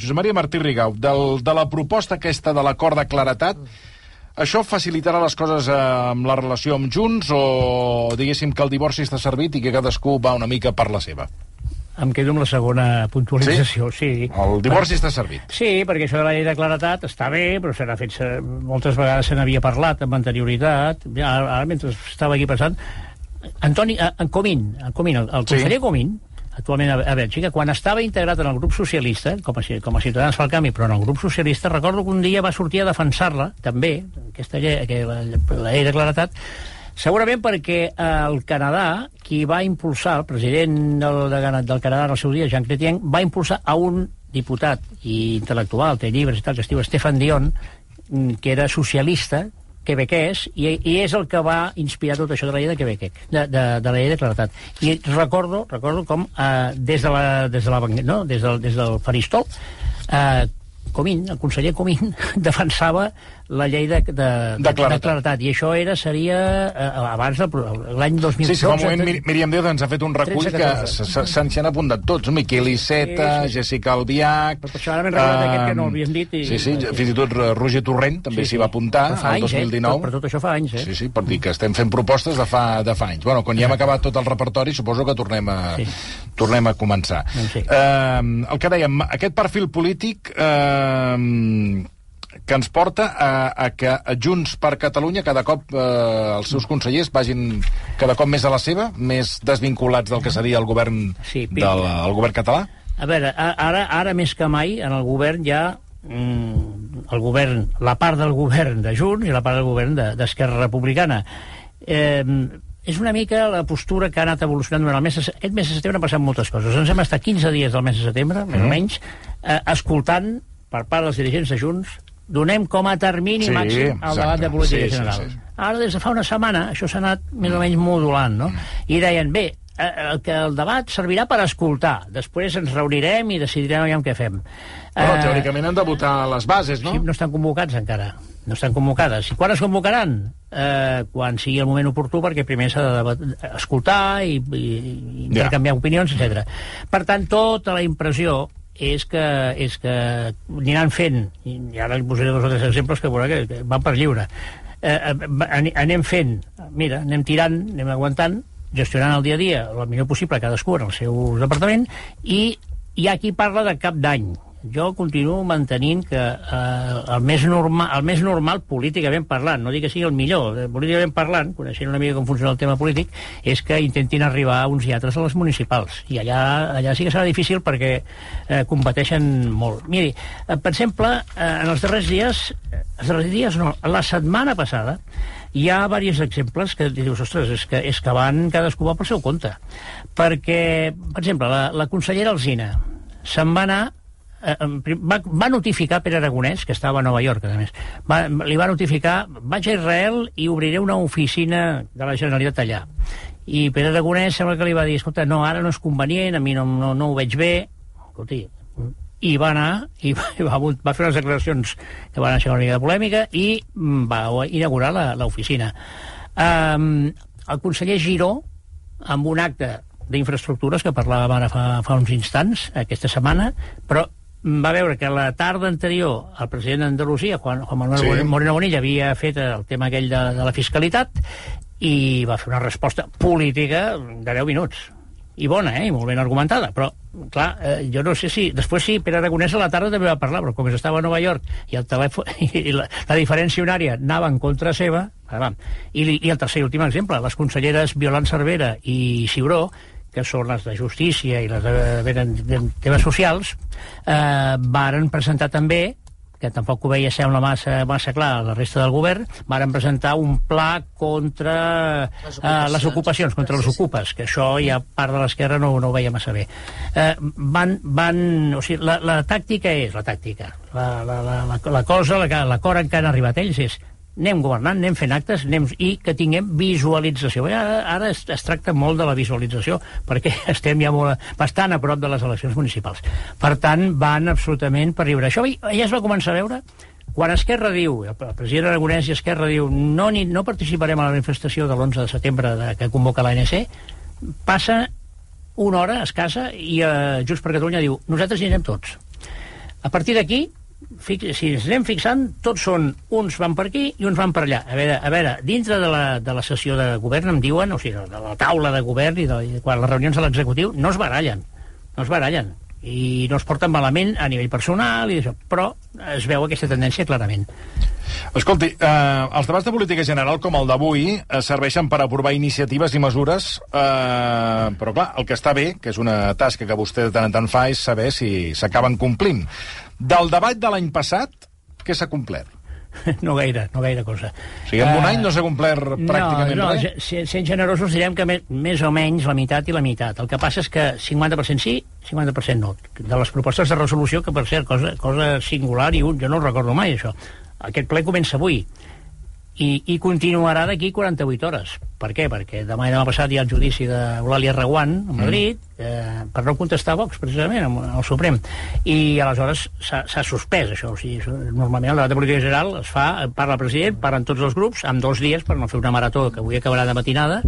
Josep Maria Martí Rigau, del, de la proposta aquesta de l'acord de claretat, això facilitarà les coses eh, amb la relació amb Junts o diguéssim que el divorci està servit i que cadascú va una mica per la seva? Em quedo amb la segona puntualització, sí. sí. El divorci està servit. Sí, perquè això de la llei de claretat està bé, però s'ha fet... Moltes vegades se n'havia parlat amb anterioritat. Ja, ara, mentre estava aquí pensant... Antoni, eh, en Comín, en Comín el, el conseller sí. Comín, actualment a, Bèlgica, quan estava integrat en el grup socialista, com a, com a Ciutadans pel Canvi, però en el grup socialista, recordo que un dia va sortir a defensar-la, també, aquesta llei, que la, la llei de claretat, segurament perquè el Canadà, qui va impulsar, el president del, de, del Canadà en el seu dia, Jean Chrétien, va impulsar a un diputat i intel·lectual, té llibres i tal, que es diu Stefan Dion, mm, que era socialista, quebequès, i, i és el que va inspirar tot això de la llei de Quebec, de, de, de la llei de claretat. I recordo, recordo com eh, des, de la, des, de la, no, des, del, des del faristol eh, Comín, el conseller Comín, defensava la llei de, de, de, de, claretat. de claretat. I això era, seria eh, abans l'any 2012. Sí, sí, fa un moment Mir Míriam Déu ens ha fet un recull 13, que se'n han apuntat tots. Miquel Iceta, sí, sí. Jessica Albiach... Però això ara m'he recordat uh, aquest que no l'havien dit. I... Sí, sí, fins i tot Roger Torrent també s'hi sí, sí. va apuntar el 2019. Eh? Per tot això fa anys, eh? Sí, sí, per dir que estem fent propostes de fa, de fa anys. Bueno, quan ja hem acabat tot el repertori, suposo que tornem a, sí. tornem a començar. Sí. Uh, el que dèiem, aquest perfil polític... Uh, que ens porta a, a que Junts per Catalunya cada cop eh, els seus consellers vagin cada cop més a la seva, més desvinculats del que seria el govern, sí, del, el govern català? A veure, ara, ara més que mai en el govern hi ha mm, el govern, la part del govern de Junts i la part del govern d'Esquerra de, Republicana. Eh, és una mica la postura que ha anat evolucionant durant el mes de, aquest mes de setembre han passat moltes coses. Ens hem estat 15 dies del mes de setembre, mm. més o mm. menys, eh, escoltant per part dels dirigents de Junts donem com a termini sí, màxim el debat de política sí, general. Sí, sí. Ara, des de fa una setmana, això s'ha anat més o menys modulant, no? I deien, bé, eh, el, que el debat servirà per escoltar. Després ens reunirem i decidirem aviam què fem. Però, uh, teòricament han de votar les bases, no? Sí, no estan convocats encara. No estan convocades. I quan es convocaran? Eh, quan sigui el moment oportú, perquè primer s'ha d'escoltar i, i, i intercanviar ja. opinions, etc. Per tant, tota la impressió és que, és que aniran fent, i ara li posaré dos o tres exemples que veurà que, van per lliure, eh, eh anem fent, mira, anem tirant, anem aguantant, gestionant el dia a dia el millor possible cadascú en el seu departament, i hi ha qui parla de cap d'any, jo continuo mantenint que eh, el, més normal, el més normal políticament parlant, no dic que sigui el millor, eh, políticament parlant, coneixent una mica com funciona el tema polític, és que intentin arribar uns i altres a les municipals. I allà, allà sí que serà difícil perquè eh, competeixen molt. Miri, eh, per exemple, eh, en els darrers dies, eh, els darrers dies no, la setmana passada, hi ha diversos exemples que dius, ostres, és que, és que van cadascú va pel seu compte. Perquè, per exemple, la, la consellera Alzina se'n va anar va, va notificar Pere Aragonès, que estava a Nova York, a més, va, li va notificar, vaig a Israel i obriré una oficina de la Generalitat allà. I Pere Aragonès sembla que li va dir, escolta, no, ara no és convenient, a mi no, no, no ho veig bé. Escolti, i va anar i va, va fer unes declaracions que van aixecar una mica de polèmica i va inaugurar l'oficina. Um, el conseller Giró, amb un acte d'infraestructures que parlàvem ara fa, fa uns instants, aquesta setmana, però va veure que la tarda anterior el president d'Andalusia, Juan, Juan Manuel sí. Moreno Bonilla, havia fet el tema aquell de, de la fiscalitat i va fer una resposta política de 10 minuts. I bona, eh? I molt ben argumentada. Però, clar, eh, jo no sé si... Després sí, Pere Aragonès a la tarda també va parlar, però com que estava a Nova York i el telèfon i la, la diferència horària anava en contra seva... I, I el tercer i últim exemple, les conselleres Violant Cervera i Ciuró que són les de justícia i les de, de, de temes socials, eh, varen presentar també que tampoc ho veia sembla massa, massa clar la resta del govern, varen presentar un pla contra les ocupacions, eh, les ocupacions contra les ocupes, que això ja part de l'esquerra no, no ho veia massa bé. Eh, van, van, o sigui, la, la tàctica és la tàctica. La, la, la, la, la cosa, l'acord en què han arribat ells és anem governant, anem fent actes anem, i que tinguem visualització. Ara, ara es, es tracta molt de la visualització perquè estem ja molt, bastant a prop de les eleccions municipals. Per tant, van absolutament per riure. Això ja es va començar a veure quan Esquerra diu, el president Aragonès i Esquerra diu no, ni, no participarem a la manifestació de l'11 de setembre de, que convoca l'ANC, passa una hora escassa i eh, Junts per Catalunya diu nosaltres hi anem tots A partir d'aquí, si ens anem fixant, tots són, uns van per aquí i uns van per allà. A veure, a veure dintre de la, de la sessió de govern em diuen, o sigui, de la taula de govern i de, quan les reunions de l'executiu, no es barallen, no es barallen i no es porten malament a nivell personal i això, però es veu aquesta tendència clarament. Escolti, eh, els debats de política general com el d'avui eh, serveixen per aprovar iniciatives i mesures, eh, però clar, el que està bé, que és una tasca que vostè de tant en tant fa, és saber si s'acaben complint. Del debat de l'any passat, què s'ha complert? No gaire, no gaire cosa. O sigui, en un uh, any no s'ha complert pràcticament no, res? No, sent generosos direm que més, més o menys la meitat i la meitat. El que passa és que 50% sí, 50% no. De les propostes de resolució, que per cert, cosa, cosa singular, i un, jo no recordo mai això. Aquest ple comença avui i, i continuarà d'aquí 48 hores. Per què? Perquè demà i demà passat hi ha el judici d'Eulàlia Reguant a Madrid mm. Eh, per no contestar Vox, precisament, al Suprem. I aleshores s'ha suspès això. O sigui, normalment el debat de política general es fa, parla el president, parlen tots els grups, amb dos dies per no fer una marató que avui acabarà de matinada,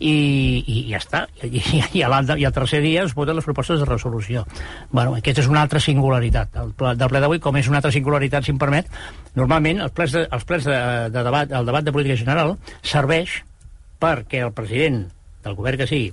i, i ja està. I, i, i, i el tercer dia es voten les propostes de resolució. Bueno, aquesta és una altra singularitat. El ple, del ple d'avui, com és una altra singularitat, si em permet, normalment els plens de, els plens de, de debat, el debat de política general serveix perquè el president del govern que sigui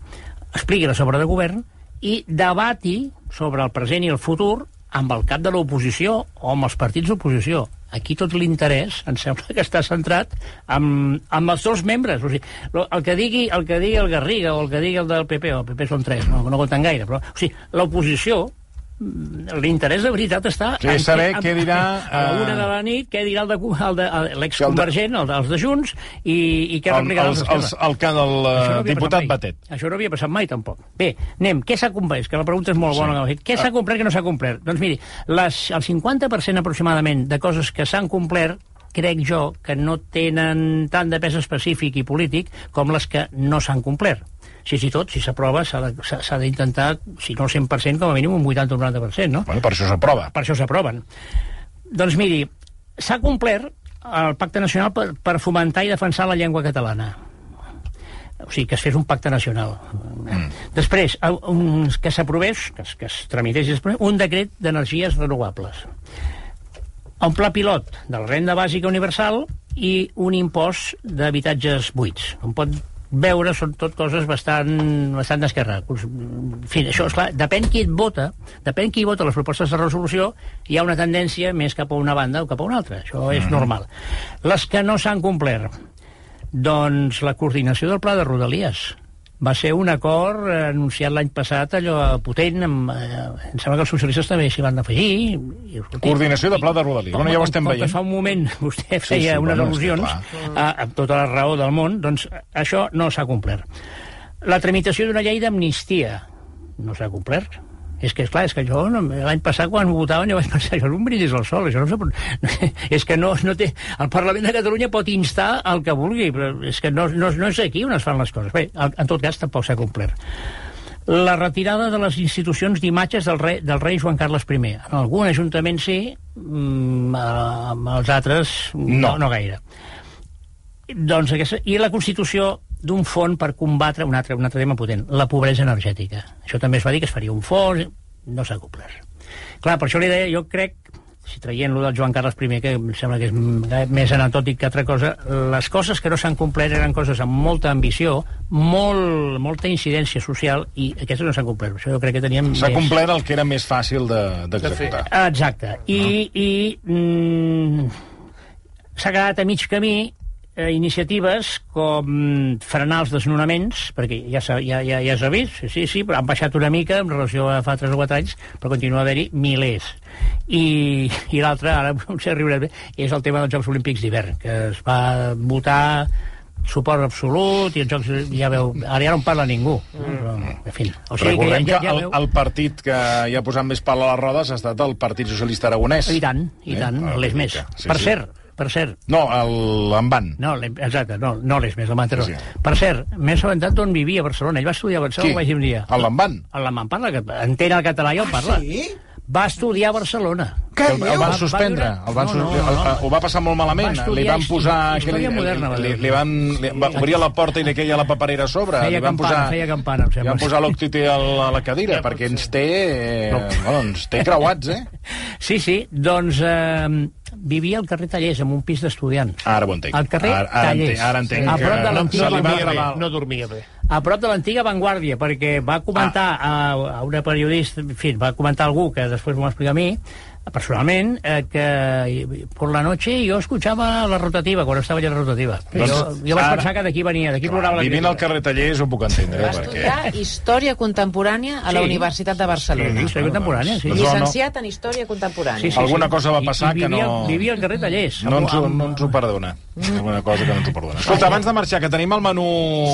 expliqui la sobre de govern i debati sobre el present i el futur amb el cap de l'oposició o amb els partits d'oposició. Aquí tot l'interès em sembla que està centrat amb, amb els dos membres. O sigui, el, que digui, el que digui el Garriga o el que digui el del PP, o el PP són tres no, no compten gaire, però o sigui, l'oposició l'interès de veritat està... Sí, en saber què dirà... A la una de la nit, què dirà el de, el de, l'exconvergent, el, de, els de Junts, i, i què replicarà el, els, el que del no eh, diputat Batet. Això no havia passat mai, tampoc. Bé, anem, què s'ha complert? Que la pregunta és molt bona. Sí. Què s'ha complert que no s'ha complert? Doncs miri, les, el 50% aproximadament de coses que s'han complert crec jo que no tenen tant de pes específic i polític com les que no s'han complert si si tot, si s'aprova, s'ha d'intentar, si no el 100%, com a mínim un 80 o un 90%, no? Bueno, per això s'aprova. Per això s'aproven. Doncs miri, s'ha complert el Pacte Nacional per, per fomentar i defensar la llengua catalana. O sigui, que es fes un pacte nacional. Mm. Després, un, que s'aprovés, que, que es tramités un decret d'energies renovables. Un pla pilot de la renda bàsica universal i un impost d'habitatges buits. On pot veure són tot coses bastant, bastant d'esquerra. En fi, això, esclar, depèn qui et vota, depèn qui vota les propostes de resolució, hi ha una tendència més cap a una banda o cap a una altra. Això és mm. normal. Les que no s'han complert, doncs la coordinació del pla de Rodalies va ser un acord anunciat l'any passat, allò potent, amb, eh, em sembla que els socialistes també s'hi van afegir. I, Coordinació de pla de Rodalies, bueno, ja ho estem veient. fa un moment vostè feia sí, sí, unes bueno, al·lusions a, amb tota la raó del món, doncs això no s'ha complert. La tramitació d'una llei d'amnistia no s'ha complert és que, clar, és que jo l'any passat quan votaven jo vaig pensar, això és un brindis al sol, això no, no, és que no, no té... El Parlament de Catalunya pot instar el que vulgui, però és que no, no, no és aquí on es fan les coses. Bé, en tot cas tampoc s'ha complert. La retirada de les institucions d'imatges del, rei, del rei Joan Carles I. En algun ajuntament sí, mm, amb els altres no, no, no gaire. Doncs aquesta, I la Constitució d'un fons per combatre un altre, un altre tema potent, la pobresa energètica. Això també es va dir que es faria un fons, no s'ha complert. Clar, per això li deia, jo crec, si traient lo del Joan Carles I, que em sembla que és més anatòtic que altra cosa, les coses que no s'han complert eren coses amb molta ambició, molt, molta incidència social, i aquestes no s'han complert. Això jo crec que teníem S'ha més... complert el que era més fàcil d'executar. De, Exacte. I, no? i mm, s'ha quedat a mig camí eh, iniciatives com frenar els desnonaments, perquè ja s'ha ja, ja, ja s'ha vist, sí, sí, però han baixat una mica en relació a fa 3 o 4 anys, però continua a haver-hi milers. I, i l'altre, ara potser riurem, és el tema dels Jocs Olímpics d'hivern, que es va votar suport absolut i els jocs ja veu, ara ja no en parla ningú però, en fi, o sigui Recordem que, ja, ja, ja veu... el, el partit que hi ha posat més pal a les rodes ha estat el Partit Socialista Aragonès i tant, i eh? tant, l'és més sí, per sí. cert, per cert... No, l'Envan. No, exacte, no, no l'és més, el Manteró. Sí. Per cert, m'he assabentat d'on vivia a Barcelona. Ell va estudiar a Barcelona, Qui? vaig dir un dia. A l'Envan? A l'Envan parla, entén el català i el parla. Sí? Va estudiar a Barcelona. Que el, el van suspendre. El van no, no, no, no. Ho va passar molt malament. Va li van posar... Història li, moderna. Li, li, van, li, va, obria la porta i li queia la paperera a sobre. Feia li van campana, posar, feia campana, em li sembla. van posar l'octite a, la- a la cadira, perquè ens té... Eh, bueno, ens té creuats, eh? Sí, sí, doncs eh, vivia al carrer Tallers, en un pis d'estudiants. Ara ho entenc. Al carrer ara, ara Tallers. entenc, ara entenc A prop de l'antiga va Vanguardia. no dormia bé. a prop de l'antiga Vanguardia, perquè va comentar a, a una periodista, en fi, va comentar algú que després m'ho va explicar a mi, personalment, eh, que por la noche yo escuchaba la rotativa, quan estava allà la rotativa. Doncs jo, jo vaig ara- pensar que d'aquí venia, d'aquí plorava la Vivint al carrer Tallers ho puc entendre, Va perquè... estudiar Història Contemporània a la Sí. Universitat de Barcelona. Sí, història contemporània, sí. Doncs, Llicenciat en Història Contemporània. Alguna cosa va I- passar i que vivia, no- Vivia al carrer Tallers. No ens, ho, no ens ho perdona. Alguna cosa que no ens ho perdona. Escolta, abans de marxar, que tenim el menú,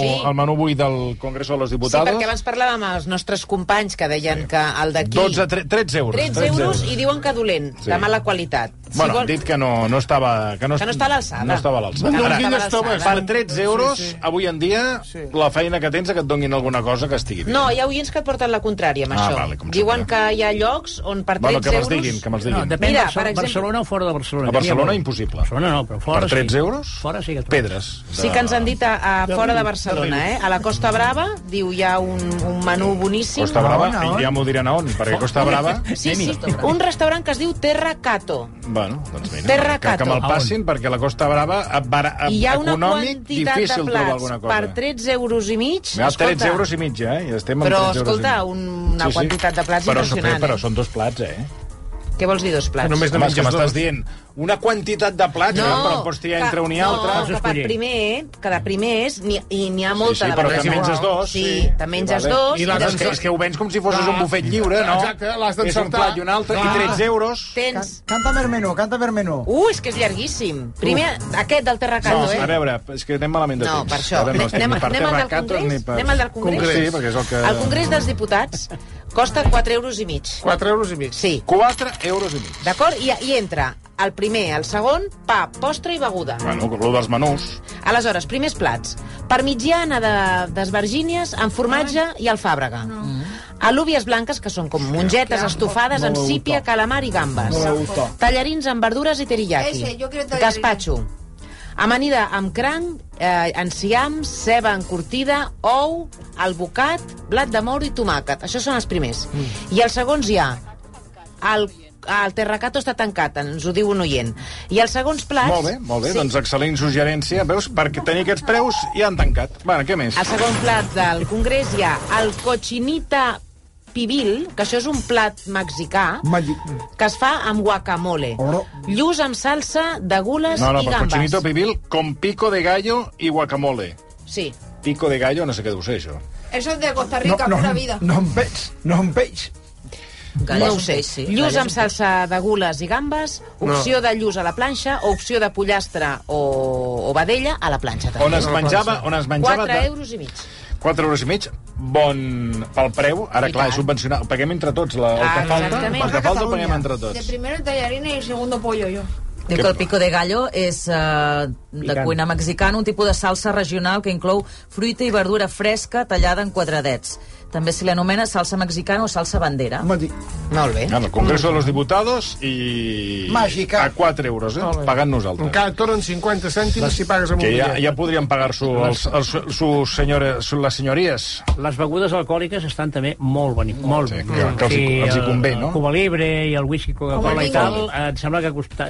Sí. el menú avui del Congreso de los Sí, Diputados. perquè abans parlàvem amb els nostres companys que deien que el d'aquí... 12, tre- 13 euros. 13 euros i diuen que dolent, Sí. de mala qualitat. Si Bueno, vol- han dit que no, no estava... Que no, Que no està a l'alçada. No estava a l'alçada. No Ara, estava per 13 euros, Sí, sí. avui en dia, Sí. la feina que tens és que et donguin alguna cosa que estigui bé. No, hi ha oients que et porten la contrària amb Ah, això. vale, Diuen que hi ha llocs on per 13 bueno, que me'ls euros... diguin, que me'ls No, diguin. depèn Mira, de per exemple- Barcelona o fora de Barcelona. A Barcelona, impossible. Barcelona no, però fora Per 13 sí. euros? Fora sí que trobes. Pedres. Sí que ens han dit a, a fora de Barcelona, eh? A la Costa Brava, diu, hi ha un, un menú boníssim. Costa Brava, ja m'ho diran a on, perquè Costa Brava... Sí, sí, un restaurant que es diu Terra Cato. Bueno, doncs mira, Terra que, que me'l passin, perquè la Costa Brava, a, bara, I hi ha una econòmic, quantitat difícil de trobar alguna cosa. per 13 euros i mig. Hi ha 13 escolta, euros i mig, ja, eh? I estem amb Però, 13 euros escolta, i mig. un- una quantitat de plats però, impressionant, Però eh? són dos plats, eh? Què vols dir, dos plats? Que només que menges m'estàs dos. dient una quantitat de plats, no, però pots triar entre un i altre. No, que per primer, que de primers, n'hi- i n'hi ha molta sí, sí, de però que menges dos. Sí, te menges dos. I I, després és que ho vens com si fossis Clar. un bufet lliure, no? Exacte, l'has És un d'encertar. plat i un altre, i Clar. 13 euros... tens... Canta per menú, canta per menú. Uh, és que és llarguíssim. Primer, aquest del Terracato, No, eh? a veure, és que anem malament de No, temps. per això. No anem, ni anem al del Congrés? ni per... Anem al del Congrés? Sí, perquè és el que... El Congrés dels Diputats costa 4 euros i mig. 4 euros i mig. Sí, 4 euros i mig. d'acord? I, I entra el primer, el segon, pa, postre i beguda. Bueno, el dels menús. Aleshores, primers plats. Parmigiana de- d'esvergínies amb formatge i alfàbrega. Alúvies blanques, que són com mongetes estofades amb sípia, calamar i gambes. Gustó. Tallarins amb verdures i teriyaki. Ese, yo quiero. Gazpacho. Amanida amb cranc, eh, enciam, ceba encurtida, ou, albocat, blat de moro i tomàquet. Això són els primers. I els segons hi ha el, el terracato està tancat, ens ho diu un oient. I els segons plats... Molt bé, molt bé, doncs excel·lent suggerència. Veus, perquè tenir aquests preus ja han tancat. Bueno, què més? Al segon plat del Congrés hi ha el cochinita pibil, que això és un plat mexicà, Magi... que es fa amb guacamole. Oro. Lluç amb salsa de gules No, no, i gambes. cochinito pibil con pico de gallo i guacamole. Sí. Pico de gallo, no sé què deu ser, això. Eso es de Costa No, Rica, no, pura vida. no em veig, no em veig. no ho sé. Lluç amb salsa de gules i gambes, opció de lluç a la planxa, o opció de pollastre o, o vedella a la planxa. On També. es menjava... On es menjava 4 de... euros i mig. 4 euros i mig, bon pel preu. Ara, I clar, tant. és subvencionat. Ho paguem entre tots, la, el Ah, que falta. El que falta ho paguem entre De tots. primero el tallarín y el segundo pollo yo. Diu que el pico de gallo és uh, de Picant. cuina mexicana, un tipus de salsa regional que inclou fruita i verdura fresca tallada en quadradets. També se li anomena salsa mexicana o salsa bandera. Magi... Molt bé. Bueno, el Congreso de los Diputados i... Màgica. A 4 euros, eh? Molt. Pagant nosaltres. Encara et tornen 50 cèntims si pagues amb un Que ja, bitllet. ja podrien pagar-s'ho els, els, sus senyores, les senyories. Les begudes alcohòliques estan també molt boni, molt Sí, bé. que- que els hi- els hi convé, no? El Cuba Libre i el whisky Coca-Cola i tal, eh, em sembla que costa,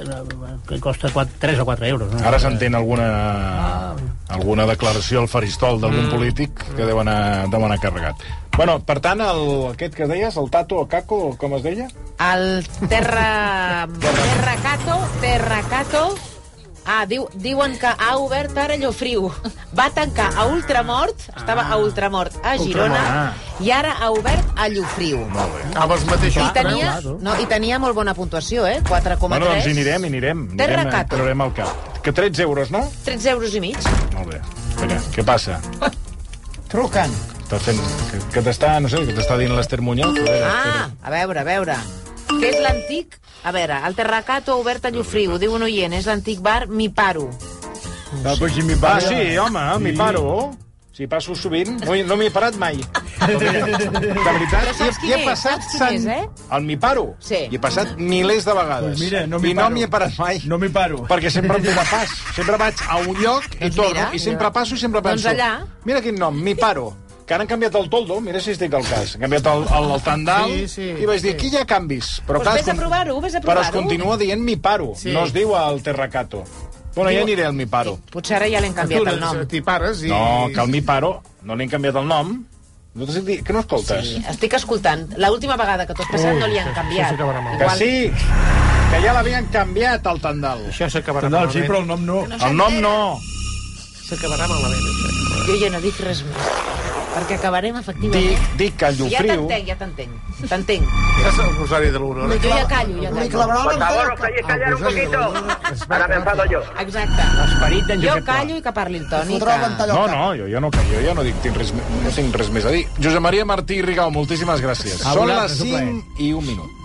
que costa 4, 3 o 4 euros. No? Ara s'entén alguna, alguna declaració al faristol d'algun polític que deu anar, deu anar carregat. Bueno, per tant, el, aquest que deies, el Tato o Caco, com es deia? El terra... Terracato, Terracato... Ah, diu, diuen que ha obert ara Llofriu. Va tancar a Ultramort, estava a Ultramort a Girona, i ara ha obert a Llofriu. Molt bé. Amb els mateixos I tenia, preus. no, I tenia molt bona puntuació, eh? 4,3. Bueno, doncs hi anirem, hi anirem. Terra anirem, Cato. Traurem el cap. Que 13 euros, no? 13 euros i mig. Molt bé. Espera, què passa? Truquen. Estàs fent... Que, que t'està, no sé, que t'està dient l'Ester Muñoz? A veure, Ah, a veure, a veure. Què és l'antic? A veure, el Terracato ha obert a Llofriu, diu un oient, és l'antic bar Mi Paro. Ah, pues, si mi ah, sí, home, mi paro. Sí, passo sovint. No, hi- no m'hi he parat mai. De veritat, Però saps i, quin i he és? passat... Saps quin és, eh? El mi paro. Sí. I he passat milers de vegades. Pues mira, no I no paro. m'hi he parat mai. No m'hi paro. Perquè sempre em pas. Sempre vaig a un lloc i Doncs torno. mira, I sempre mira. passo i sempre Doncs penso... allà. Mira quin nom, mi paro. Que ara han canviat el toldo, mira si estic al cas. Han canviat el, el, el tandal Sí, sí, i vaig dir, sí. aquí hi ha canvis. Però Doncs clar, vés a provar-ho, vés a Però es provar-ho. continua dient mi paro. Sí. No es diu el terracato. Bueno, ja aniré al mi paro. Potser ara ja l'hem canviat el nom. T'hi pares i... No, que el mi paro no li han canviat el nom. Nosaltres di- que no escoltes? Sí, estic escoltant. L'última vegada que t'ho has passat no li han canviat. això s'acabarà malament. Que sí, que ja l'havien canviat, el tandal. Això s'acabarà No, malament. sí, però el nom no. El nom no. S'acabarà malament, això. Jo ja no dic res més. Perquè acabarem, Dic, efectivament... dic que el Ja Llofriu... t'entenc, ja t'entenc. T'entenc. És el Rosari de l'Aurora. Jo ja callo, ja callo. Por favor, ¿os podéis callar un poquito? Ahora me enfado yo. Exacte. L'esperit d'en Jo Josep Pla. callo i que parli el Toni. Que... No, no, jo ja no, jo ja no, dic, tinc res, no tinc res més a dir. Josep Maria Martí i Rigau, moltíssimes gràcies. Són les un plaer. 5 i un minut.